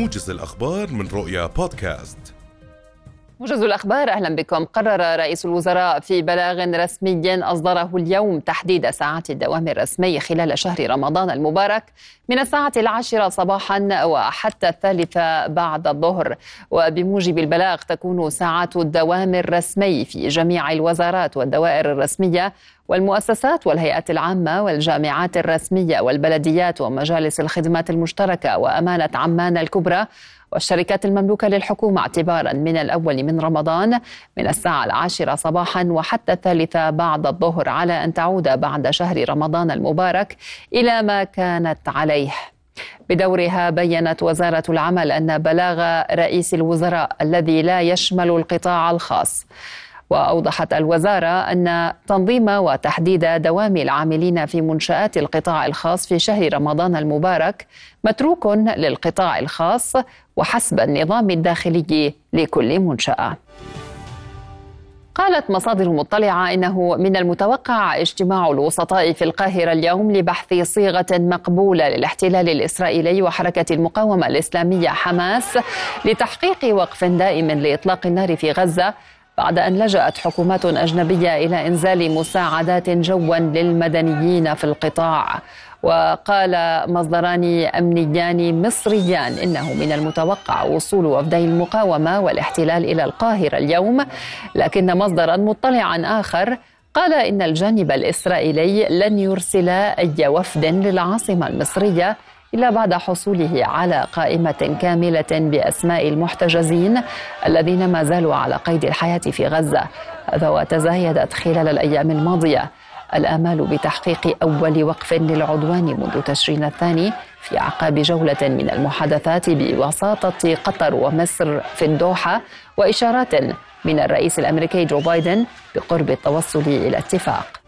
موجز الأخبار من رؤيا بودكاست. موجز الأخبار أهلا بكم. قرر رئيس الوزراء في بلاغ رسمي أصدره اليوم تحديد ساعات الدوام الرسمي خلال شهر رمضان المبارك من الساعة العاشرة صباحا وحتى الثالثة بعد الظهر. وبموجب البلاغ تكون ساعات الدوام الرسمي في جميع الوزارات والدوائر الرسمية والمؤسسات والهيئات العامة والجامعات الرسمية والبلديات ومجالس الخدمات المشتركة وأمانة عمان الكبرى والشركات المملوكة للحكومة اعتبارا من الأول من رمضان من الساعة العاشرة صباحا وحتى الثالثة بعد الظهر على أن تعود بعد شهر رمضان المبارك إلى ما كانت عليه. بدورها بينت وزارة العمل أن بلاغ رئيس الوزراء الذي لا يشمل القطاع الخاص وأوضحت الوزارة أن تنظيم وتحديد دوام العاملين في منشآت القطاع الخاص في شهر رمضان المبارك متروك للقطاع الخاص وحسب النظام الداخلي لكل منشأة. قالت مصادر مطلعة إنه من المتوقع اجتماع الوسطاء في القاهرة اليوم لبحث صيغة مقبولة للاحتلال الإسرائيلي وحركة المقاومة الإسلامية حماس لتحقيق وقف دائم لإطلاق النار في غزة بعد أن لجأت حكومات أجنبية إلى إنزال مساعدات جوا للمدنيين في القطاع. وقال مصدران أمنيان مصريان إنه من المتوقع وصول وفدي المقاومة والاحتلال إلى القاهرة اليوم. لكن مصدرا مطلعا آخر قال إن الجانب الإسرائيلي لن يرسل أي وفد للعاصمة المصرية إلا بعد حصوله على قائمة كاملة بأسماء المحتجزين الذين ما زالوا على قيد الحياة في غزة. هذا وتزايدت خلال الأيام الماضية الآمال بتحقيق أول وقف للعدوان منذ تشرين الثاني في أعقاب جولة من المحادثات بوساطة قطر ومصر في الدوحة وإشارات من الرئيس الأمريكي جو بايدن بقرب التوصل إلى اتفاق.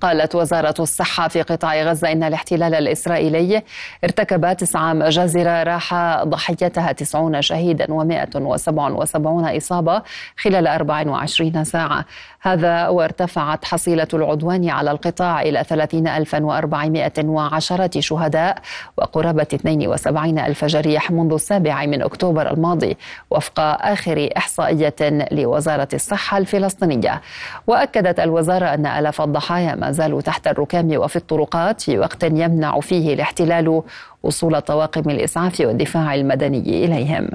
قالت وزارة الصحة في قطاع غزة إن الاحتلال الإسرائيلي ارتكب تسعة مجازر راح ضحيتها تسعون شهيدا و177 إصابة خلال 24 ساعة. هذا وارتفعت حصيلة العدوان على القطاع إلى 30410 شهداء وقرابة 72 ألف جريح منذ السابع من أكتوبر الماضي وفق آخر إحصائية لوزارة الصحة الفلسطينية. وأكدت الوزارة أن آلاف الضحايا ما زالوا تحت الركام وفي الطرقات في وقت يمنع فيه الاحتلال وصول طواقم الإسعاف والدفاع المدني إليهم.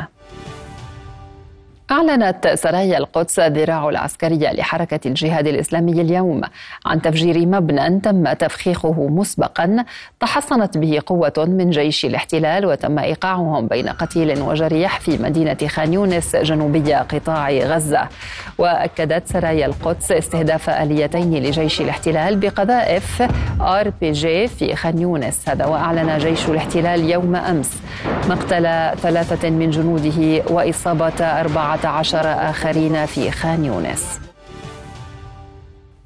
أعلنت سرايا القدس الذراع العسكرية لحركة الجهاد الإسلامي اليوم عن تفجير مبنى تم تفخيخه مسبقا تحصنت به قوة من جيش الاحتلال وتم إيقاعهم بين قتيل وجريح في مدينة خان يونس جنوبي قطاع غزة. وأكدت سرايا القدس استهداف آليتين لجيش الاحتلال بقذائف RPG في خان يونس. هذا وأعلن جيش الاحتلال يوم أمس مقتل ثلاثة من جنوده وإصابة أربعة عشر آخرين في خان يونس.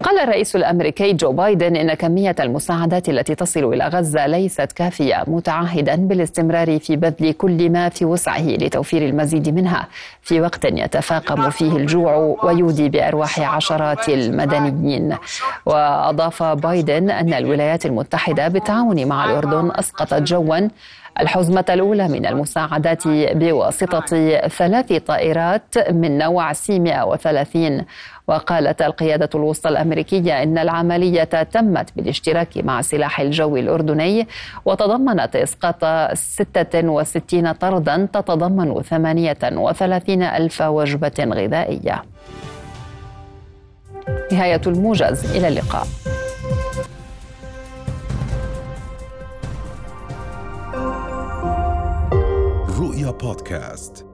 قال الرئيس الأمريكي جو بايدن إن كمية المساعدات التي تصل إلى غزة ليست كافية متعهدا بالاستمرار في بذل كل ما في وسعه لتوفير المزيد منها. في وقت يتفاقم فيه الجوع ويودي بأرواح عشرات المدنيين. وأضاف بايدن أن الولايات المتحدة بالتعاون مع الأردن أسقطت جوا الحزمة الأولى من المساعدات بواسطة ثلاث طائرات من نوع سي 130 وقالت القيادة الوسطى الأمريكية إن العملية تمت بالاشتراك مع سلاح الجو الأردني وتضمنت إسقاط 66 طردا تتضمن 38 ألف وجبة غذائية. نهاية الموجز إلى اللقاء. رؤيا بودكاست